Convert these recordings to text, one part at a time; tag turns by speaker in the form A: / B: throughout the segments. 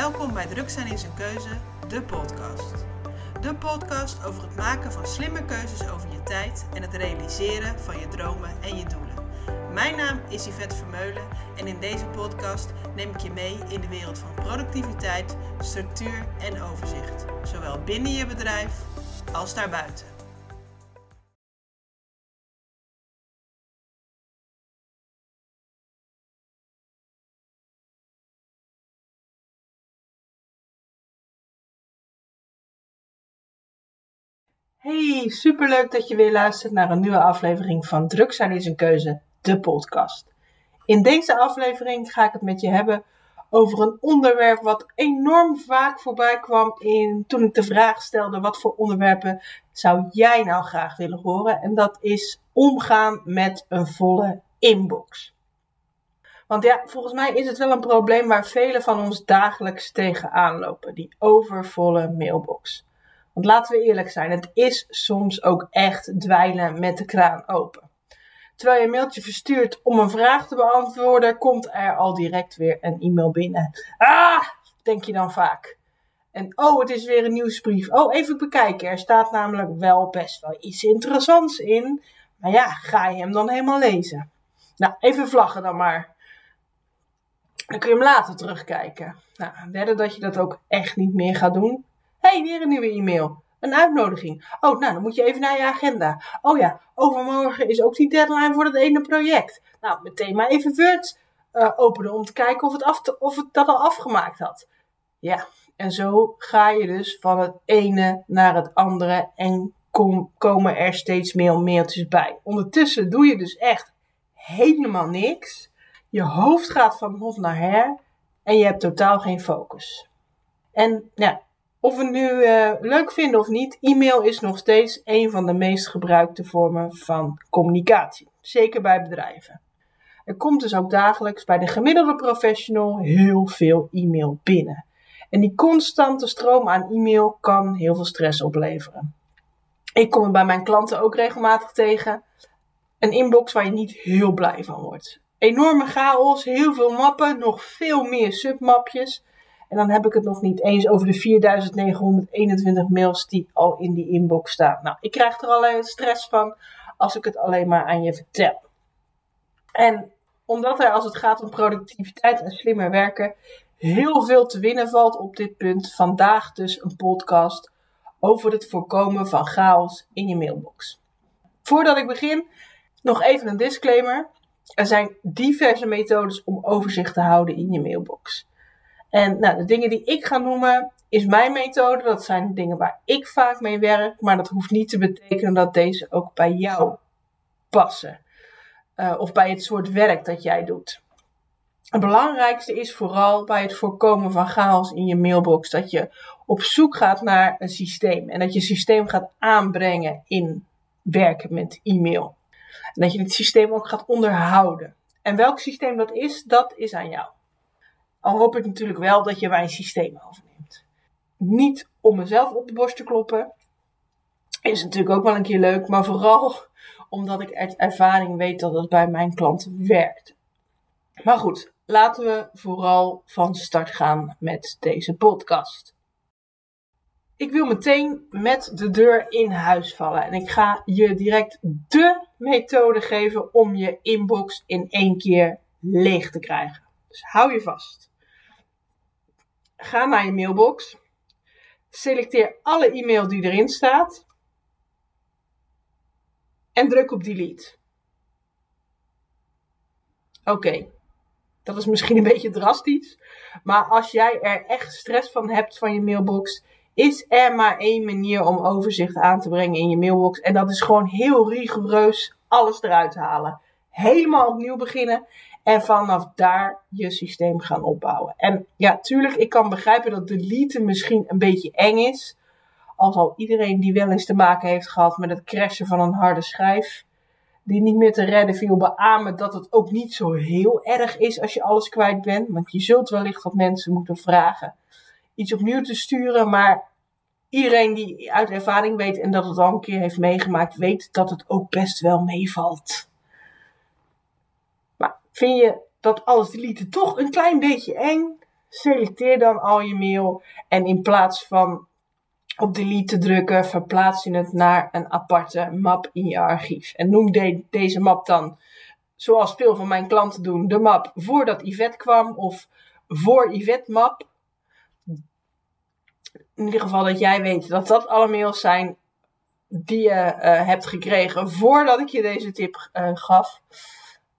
A: Welkom bij Druk zijn is keuze, de podcast. De podcast over het maken van slimme keuzes over je tijd en het realiseren van je dromen en je doelen. Mijn naam is Yvette Vermeulen en in deze podcast neem ik je mee in de wereld van productiviteit, structuur en overzicht. Zowel binnen je bedrijf als daarbuiten. Hey, superleuk dat je weer luistert naar een nieuwe aflevering van Druk zijn is een keuze, de podcast. In deze aflevering ga ik het met je hebben over een onderwerp wat enorm vaak voorbij kwam in, toen ik de vraag stelde wat voor onderwerpen zou jij nou graag willen horen. En dat is omgaan met een volle inbox. Want ja, volgens mij is het wel een probleem waar velen van ons dagelijks tegenaan lopen, die overvolle mailbox. Want laten we eerlijk zijn, het is soms ook echt dweilen met de kraan open. Terwijl je een mailtje verstuurt om een vraag te beantwoorden, komt er al direct weer een e-mail binnen. Ah, denk je dan vaak. En oh, het is weer een nieuwsbrief. Oh, even bekijken. Er staat namelijk wel best wel iets interessants in. Maar ja, ga je hem dan helemaal lezen? Nou, even vlaggen dan maar. Dan kun je hem later terugkijken. Nou, wedden dat je dat ook echt niet meer gaat doen hey, weer een nieuwe e-mail. Een uitnodiging. Oh, nou, dan moet je even naar je agenda. Oh ja, overmorgen is ook die deadline voor dat ene project. Nou, meteen maar even Word uh, openen om te kijken of het, of het dat al afgemaakt had. Ja, en zo ga je dus van het ene naar het andere en kom, komen er steeds meer mailtjes bij. Ondertussen doe je dus echt helemaal niks. Je hoofd gaat van hot naar her en je hebt totaal geen focus. En ja, of we nu uh, leuk vinden of niet, e-mail is nog steeds een van de meest gebruikte vormen van communicatie. Zeker bij bedrijven. Er komt dus ook dagelijks bij de gemiddelde professional heel veel e-mail binnen. En die constante stroom aan e-mail kan heel veel stress opleveren. Ik kom het bij mijn klanten ook regelmatig tegen. Een inbox waar je niet heel blij van wordt. Enorme chaos, heel veel mappen, nog veel meer submapjes. En dan heb ik het nog niet eens over de 4921 mails die al in die inbox staan. Nou, ik krijg er alleen stress van als ik het alleen maar aan je vertel. En omdat er als het gaat om productiviteit en slimmer werken heel veel te winnen valt op dit punt, vandaag dus een podcast over het voorkomen van chaos in je mailbox. Voordat ik begin, nog even een disclaimer. Er zijn diverse methodes om overzicht te houden in je mailbox. En nou, de dingen die ik ga noemen is mijn methode. Dat zijn dingen waar ik vaak mee werk. Maar dat hoeft niet te betekenen dat deze ook bij jou passen. Uh, of bij het soort werk dat jij doet. Het belangrijkste is vooral bij het voorkomen van chaos in je mailbox dat je op zoek gaat naar een systeem. En dat je systeem gaat aanbrengen in werken met e-mail. En dat je het systeem ook gaat onderhouden. En welk systeem dat is, dat is aan jou. Al hoop ik natuurlijk wel dat je mijn systeem overneemt. Niet om mezelf op de borst te kloppen. Is natuurlijk ook wel een keer leuk. Maar vooral omdat ik uit ervaring weet dat het bij mijn klanten werkt. Maar goed, laten we vooral van start gaan met deze podcast. Ik wil meteen met de deur in huis vallen en ik ga je direct de methode geven om je inbox in één keer leeg te krijgen. Dus hou je vast. Ga naar je mailbox. Selecteer alle e-mail die erin staat. En druk op delete. Oké, dat is misschien een beetje drastisch. Maar als jij er echt stress van hebt van je mailbox, is er maar één manier om overzicht aan te brengen in je mailbox. En dat is gewoon heel rigoureus alles eruit halen. Helemaal opnieuw beginnen en vanaf daar je systeem gaan opbouwen. En ja, tuurlijk, ik kan begrijpen dat deleten misschien een beetje eng is. Als al iedereen die wel eens te maken heeft gehad met het crashen van een harde schijf, die niet meer te redden viel, beamen dat het ook niet zo heel erg is als je alles kwijt bent. Want je zult wellicht wat mensen moeten vragen iets opnieuw te sturen, maar iedereen die uit ervaring weet en dat het al een keer heeft meegemaakt, weet dat het ook best wel meevalt. Vind je dat alles deleten toch een klein beetje eng? Selecteer dan al je mail en in plaats van op delete te drukken, verplaats je het naar een aparte map in je archief. En noem deze map dan, zoals veel van mijn klanten doen, de map voordat Yvette kwam of voor Yvette map. In ieder geval dat jij weet dat dat alle mails zijn die je uh, hebt gekregen voordat ik je deze tip uh, gaf.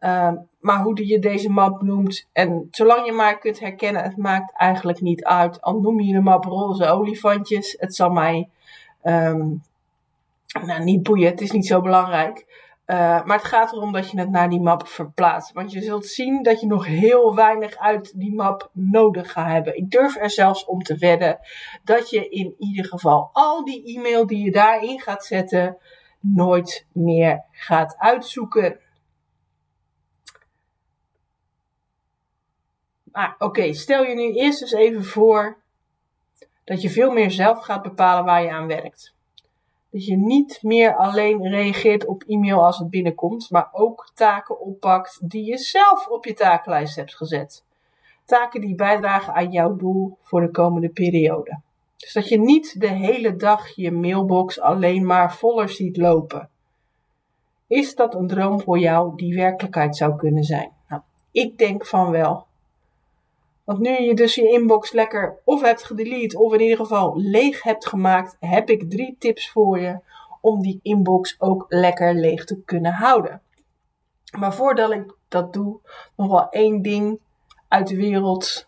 A: Uh, maar hoe je deze map noemt, en zolang je maar kunt herkennen, het maakt eigenlijk niet uit. Al noem je de map roze olifantjes, het zal mij um, nou, niet boeien, het is niet zo belangrijk. Uh, maar het gaat erom dat je het naar die map verplaatst. Want je zult zien dat je nog heel weinig uit die map nodig gaat hebben. Ik durf er zelfs om te wedden dat je in ieder geval al die e-mail die je daarin gaat zetten, nooit meer gaat uitzoeken. Ah, Oké, stel je nu eerst eens even voor dat je veel meer zelf gaat bepalen waar je aan werkt. Dat je niet meer alleen reageert op e-mail als het binnenkomt, maar ook taken oppakt die je zelf op je takenlijst hebt gezet. Taken die bijdragen aan jouw doel voor de komende periode. Dus dat je niet de hele dag je mailbox alleen maar voller ziet lopen. Is dat een droom voor jou die werkelijkheid zou kunnen zijn? Nou, ik denk van wel. Want nu je dus je inbox lekker of hebt gedelete of in ieder geval leeg hebt gemaakt, heb ik drie tips voor je om die inbox ook lekker leeg te kunnen houden. Maar voordat ik dat doe, nog wel één ding uit de wereld.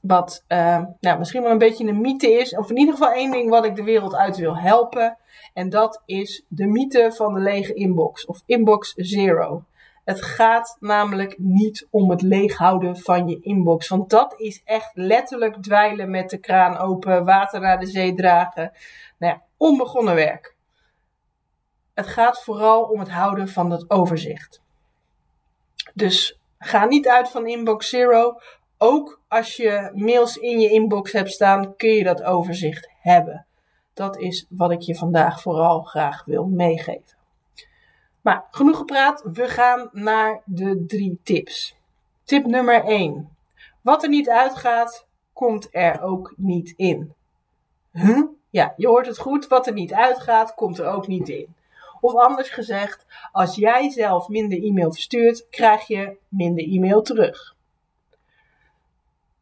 A: Wat uh, nou, misschien wel een beetje een mythe is. Of in ieder geval één ding wat ik de wereld uit wil helpen. En dat is de mythe van de lege inbox. Of inbox zero. Het gaat namelijk niet om het leeghouden van je inbox. Want dat is echt letterlijk dweilen met de kraan open, water naar de zee dragen. Nou ja, onbegonnen werk. Het gaat vooral om het houden van dat overzicht. Dus ga niet uit van inbox zero. Ook als je mails in je inbox hebt staan, kun je dat overzicht hebben. Dat is wat ik je vandaag vooral graag wil meegeven. Maar genoeg gepraat, we gaan naar de drie tips. Tip nummer 1. Wat er niet uitgaat, komt er ook niet in. Huh? Ja, je hoort het goed. Wat er niet uitgaat, komt er ook niet in. Of anders gezegd, als jij zelf minder e-mail verstuurt, krijg je minder e-mail terug.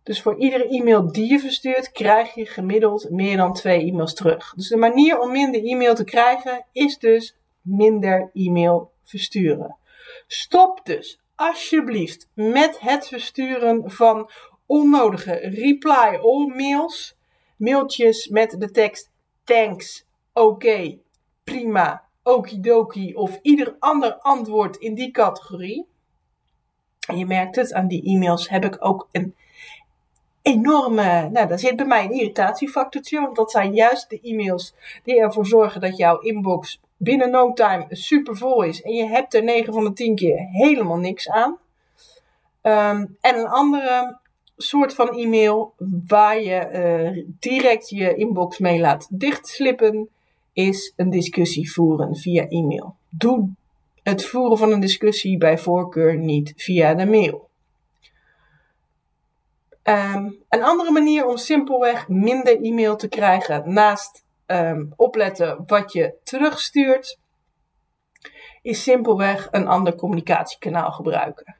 A: Dus voor iedere e-mail die je verstuurt, krijg je gemiddeld meer dan twee e-mails terug. Dus de manier om minder e-mail te krijgen is dus minder e-mail versturen. Stop dus alsjeblieft met het versturen van onnodige reply all mails, mailtjes met de tekst thanks, oké, prima, okidoki of ieder ander antwoord in die categorie. Je merkt het, aan die e-mails heb ik ook een enorme, nou daar zit bij mij een irritatiefactortje, want dat zijn juist de e-mails die ervoor zorgen dat jouw inbox binnen no time super vol is en je hebt er 9 van de 10 keer helemaal niks aan. Ehm, en een andere soort van e-mail waar je uh, direct je inbox mee laat dichtslippen, is een discussie voeren via e-mail. Doe het voeren van een discussie bij voorkeur niet via de mail. Um, een andere manier om simpelweg minder e-mail te krijgen naast um, opletten wat je terugstuurt, is simpelweg een ander communicatiekanaal gebruiken.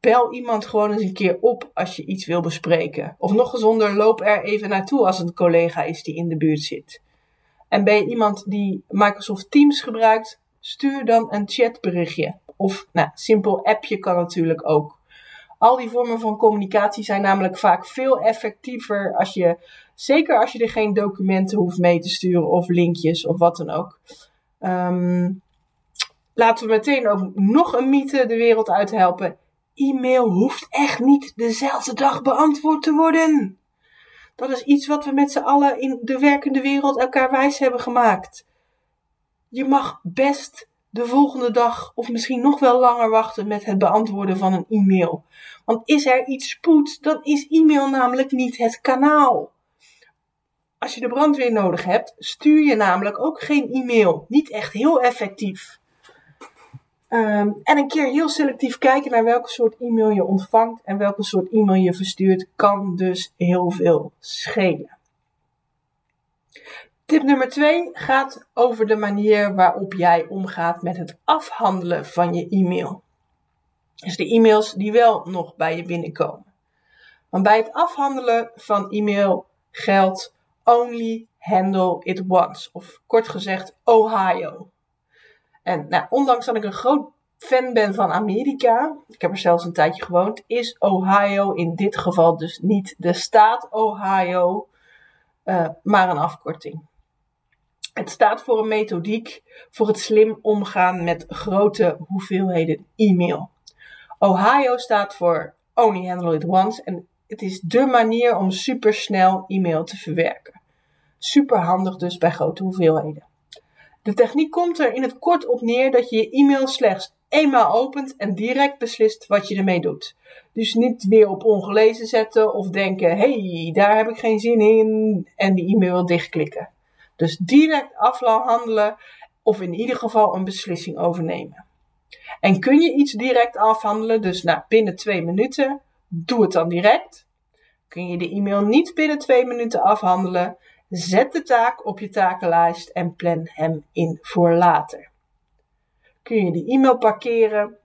A: Bel iemand gewoon eens een keer op als je iets wil bespreken. Of nog gezonder, loop er even naartoe als het een collega is die in de buurt zit. En ben je iemand die Microsoft Teams gebruikt, stuur dan een chatberichtje. Of nou, simpel appje kan natuurlijk ook. Al die vormen van communicatie zijn namelijk vaak veel effectiever als je, zeker als je er geen documenten hoeft mee te sturen of linkjes of wat dan ook. Um, laten we meteen ook nog een mythe de wereld uit helpen. E-mail hoeft echt niet dezelfde dag beantwoord te worden. Dat is iets wat we met z'n allen in de werkende wereld elkaar wijs hebben gemaakt. Je mag best de volgende dag of misschien nog wel langer wachten met het beantwoorden van een e-mail. Want is er iets spoed, dan is e-mail namelijk niet het kanaal. Als je de brandweer nodig hebt, stuur je namelijk ook geen e-mail. Niet echt heel effectief. Ehm, en een keer heel selectief kijken naar welke soort e-mail je ontvangt en welke soort e-mail je verstuurt, kan dus heel veel schelen. Tip nummer 2 gaat over de manier waarop jij omgaat met het afhandelen van je e-mail. Dus de e-mails die wel nog bij je binnenkomen. Want bij het afhandelen van e-mail geldt only handle it once. Of kort gezegd Ohio. En nou, ondanks dat ik een groot fan ben van Amerika, ik heb er zelfs een tijdje gewoond, is Ohio in dit geval dus niet de staat Ohio, uh, maar een afkorting. Het staat voor een methodiek voor het slim omgaan met grote hoeveelheden e-mail. Ohio staat voor Only Handle It Once en het is de manier om supersnel e-mail te verwerken. Super handig dus bij grote hoeveelheden. De techniek komt er in het kort op neer dat je je e-mail slechts eenmaal opent en direct beslist wat je ermee doet. Dus niet weer op ongelezen zetten of denken: hey, daar heb ik geen zin in en die e-mail dichtklikken. Dus direct afhandelen of in ieder geval een beslissing overnemen. En kun je iets direct afhandelen, dus nou, binnen twee minuten, doe het dan direct. Kun je de e-mail niet binnen twee minuten afhandelen, zet de taak op je takenlijst en plan hem in voor later. Kun je de e-mail parkeren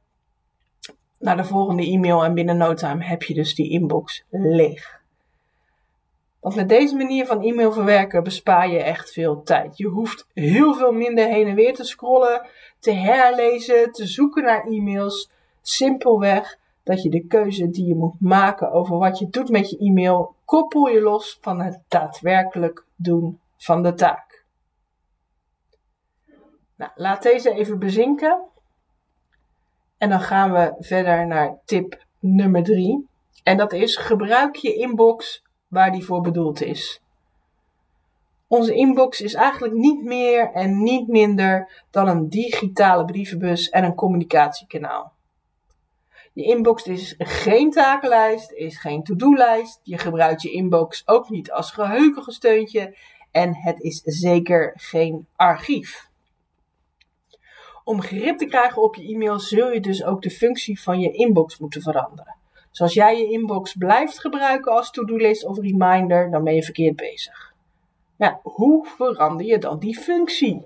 A: naar de volgende e-mail en binnen no time heb je dus die inbox leeg. Want met deze manier van e-mail verwerken bespaar je echt veel tijd. Je hoeft heel veel minder heen en weer te scrollen, te herlezen, te zoeken naar e-mails. Simpelweg dat je de keuze die je moet maken over wat je doet met je e-mail, koppel je los van het daadwerkelijk doen van de taak. Nou, laat deze even bezinken. En dan gaan we verder naar tip nummer 3. En dat is gebruik je inbox waar die voor bedoeld is. Onze inbox is eigenlijk niet meer en niet minder dan een digitale brievenbus en een communicatiekanaal. Je inbox is geen takenlijst, is geen to-do-lijst. Je gebruikt je inbox ook niet als geheugengesteuntje en het is zeker geen archief. Om grip te krijgen op je e-mail zul je dus ook de functie van je inbox moeten veranderen. Dus als jij je inbox blijft gebruiken als to-do-list of reminder, dan ben je verkeerd bezig. Ja, hoe verander je dan die functie?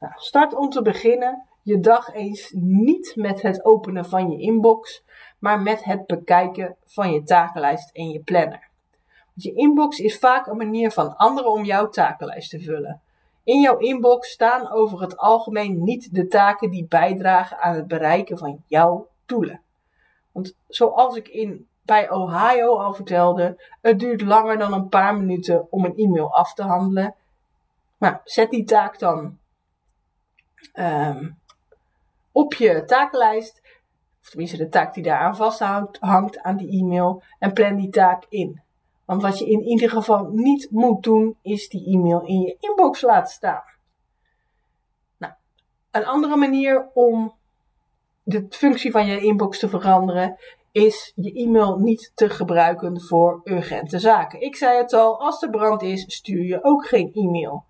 A: Nou, start om te beginnen je dag eens niet met het openen van je inbox, maar met het bekijken van je takenlijst en je planner. Want je inbox is vaak een manier van anderen om jouw takenlijst te vullen. In jouw inbox staan over het algemeen niet de taken die bijdragen aan het bereiken van jouw doelen. Want zoals ik in, bij Ohio al vertelde, het duurt langer dan een paar minuten om een e-mail af te handelen. Maar zet die taak dan um, op je takenlijst, of tenminste de taak die daaraan vasthangt hangt aan die e-mail, en plan die taak in. Want wat je in ieder geval niet moet doen, is die e-mail in je inbox laten staan. Nou, een andere manier om de functie van je inbox te veranderen, is je e-mail niet te gebruiken voor urgente zaken. Ik zei het al, als er brand is, stuur je ook geen e-mail.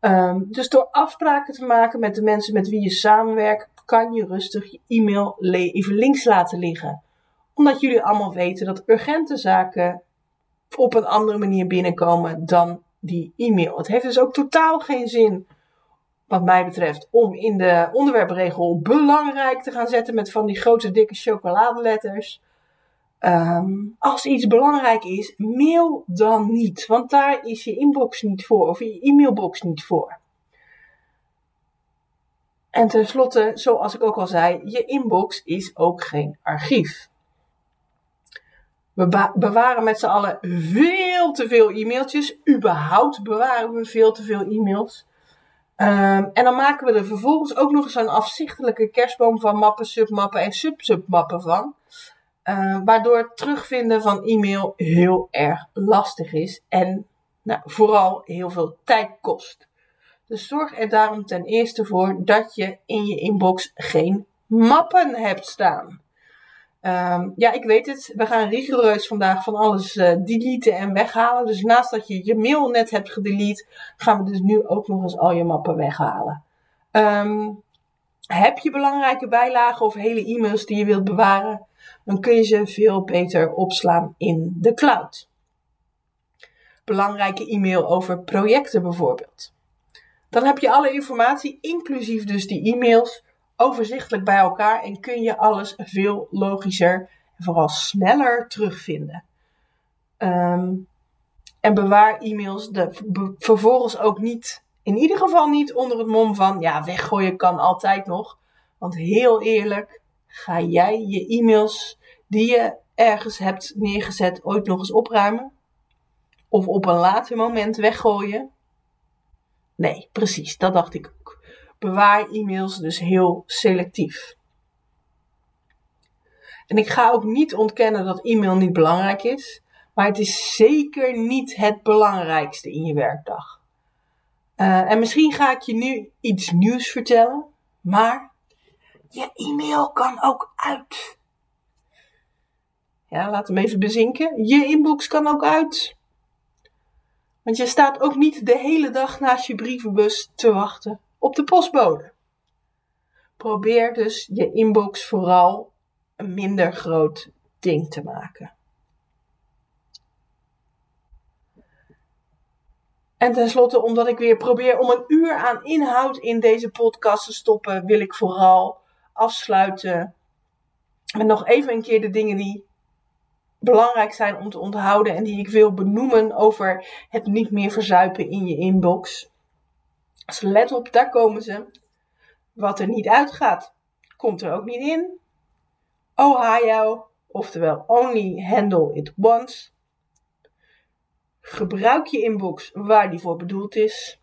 A: Um, dus door afspraken te maken met de mensen met wie je samenwerkt, kan je rustig je e-mail even links laten liggen. Omdat jullie allemaal weten dat urgente zaken op een andere manier binnenkomen dan die e-mail. Het heeft dus ook totaal geen zin wat mij betreft, om in de onderwerpregel belangrijk te gaan zetten met van die grote dikke chocoladeletters. Um, als iets belangrijk is, mail dan niet, want daar is je inbox niet voor, of je e-mailbox niet voor. En tenslotte, zoals ik ook al zei, je inbox is ook geen archief. We bewaren met z'n allen veel te veel e-mailtjes. Überhaupt bewaren we veel te veel e-mails. Um, en dan maken we er vervolgens ook nog eens een afzichtelijke kerstboom van mappen, submappen en sub-submappen van. Uh, waardoor het terugvinden van e-mail heel erg lastig is en nou, vooral heel veel tijd kost. Dus zorg er daarom ten eerste voor dat je in je inbox geen mappen hebt staan. Um, ja, ik weet het. We gaan rigoureus vandaag van alles uh, deleten en weghalen. Dus naast dat je je mail net hebt gedelete, gaan we dus nu ook nog eens al je mappen weghalen. Um, Heb je belangrijke bijlagen of hele e-mails die je wilt bewaren, dan kun je ze veel beter opslaan in de cloud. Belangrijke e-mail over projecten bijvoorbeeld. Dan heb je alle informatie, inclusief dus die e-mails, overzichtelijk bij elkaar en kun je alles veel logischer en vooral sneller terugvinden. Ehm, en bewaar e-mails vervolgens ook niet, in ieder geval niet onder het mom van, ja, weggooien kan altijd nog. Want heel eerlijk, ga jij je e-mails die je ergens hebt neergezet ooit nog eens opruimen? Of op een later moment weggooien? Nee, precies, dat dacht ik ook. Bewaar e-mails dus heel selectief. En ik ga ook niet ontkennen dat e-mail niet belangrijk is, maar het is zeker niet het belangrijkste in je werkdag. Uh, en misschien ga ik je nu iets nieuws vertellen, maar je e-mail kan ook uit. Ja, laat hem even bezinken. Je inbox kan ook uit. Want je staat ook niet de hele dag naast je brievenbus te wachten op de postbode. Probeer dus je inbox vooral een minder groot ding te maken. En tenslotte, omdat ik weer probeer om een uur aan inhoud in deze podcast te stoppen, wil ik vooral afsluiten met nog even een keer de dingen die belangrijk zijn om te onthouden en die ik wil benoemen over het niet meer verzuipen in je inbox. Dus let op, daar komen ze. Wat er niet uitgaat, komt er ook niet in. Ohio, oftewel only handle it once. Gebruik je inbox waar die voor bedoeld is.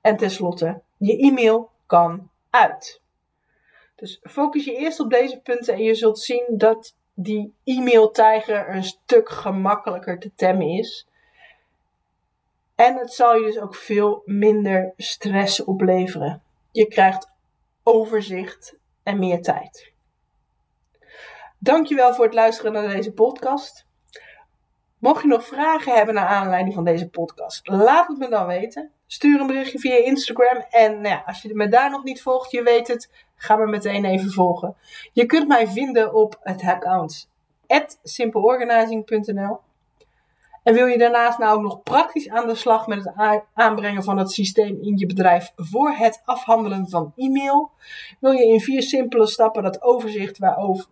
A: En tenslotte, je e-mail kan uit. Dus focus je eerst op deze punten en je zult zien dat die e-mailtijger een stuk gemakkelijker te temmen is. En het zal je dus ook veel minder stress opleveren. Je krijgt overzicht en meer tijd. Dankjewel voor het luisteren naar deze podcast. Mocht je nog vragen hebben naar aanleiding van deze podcast, laat het me dan weten. Stuur een berichtje via Instagram. En nou ja, als je me daar nog niet volgt, je weet het, ga me meteen even volgen. Je kunt mij vinden op het account simpleorganizing.nl. En wil je daarnaast nou ook nog praktisch aan de slag met het aanbrengen van het systeem in je bedrijf voor het afhandelen van e-mail? Wil je in vier simpele stappen dat overzicht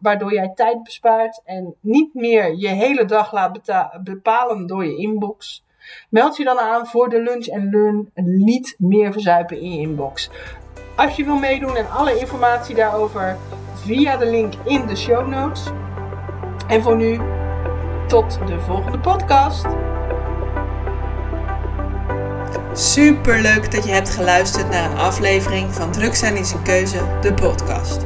A: waardoor jij tijd bespaart en niet meer je hele dag laat bepalen door je inbox? Meld je dan aan voor de Lunch and Learn niet meer verzuipen in je inbox. Als je wil meedoen en alle informatie daarover via de link in de show notes. En voor nu tot de volgende podcast. Super leuk dat je hebt geluisterd naar een aflevering van Druk zijn is een keuze, de podcast.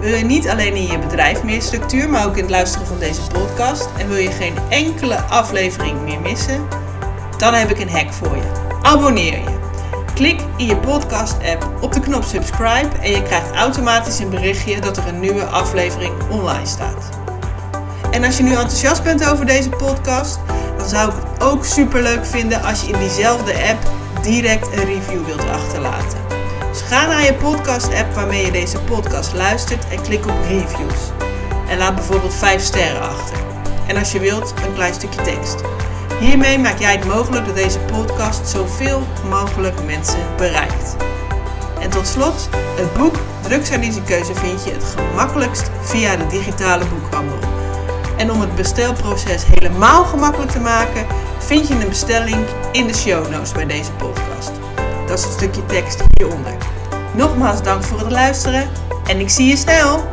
A: Wil je niet alleen in je bedrijf meer structuur, maar ook in het luisteren van deze podcast en wil je geen enkele aflevering meer missen? Dan heb ik een hack voor je. Abonneer je. Klik in je podcast-app op de knop subscribe en je krijgt automatisch een berichtje dat er een nieuwe aflevering online staat. En als je nu enthousiast bent over deze podcast, dan zou ik het ook super leuk vinden als je in diezelfde app direct een review wilt achterlaten. Dus ga naar je podcast-app waarmee je deze podcast luistert en klik op reviews. En laat bijvoorbeeld 5 sterren achter. En als je wilt, een klein stukje tekst. Hiermee maak jij het mogelijk dat deze podcast zoveel mogelijk mensen bereikt. En tot slot, het boek Drugs keuze vind je het gemakkelijkst via de digitale boekhandel. En om het bestelproces helemaal gemakkelijk te maken, vind je een bestelling in de show notes bij deze podcast. Dat is het stukje tekst hieronder. Nogmaals dank voor het luisteren en ik zie je snel!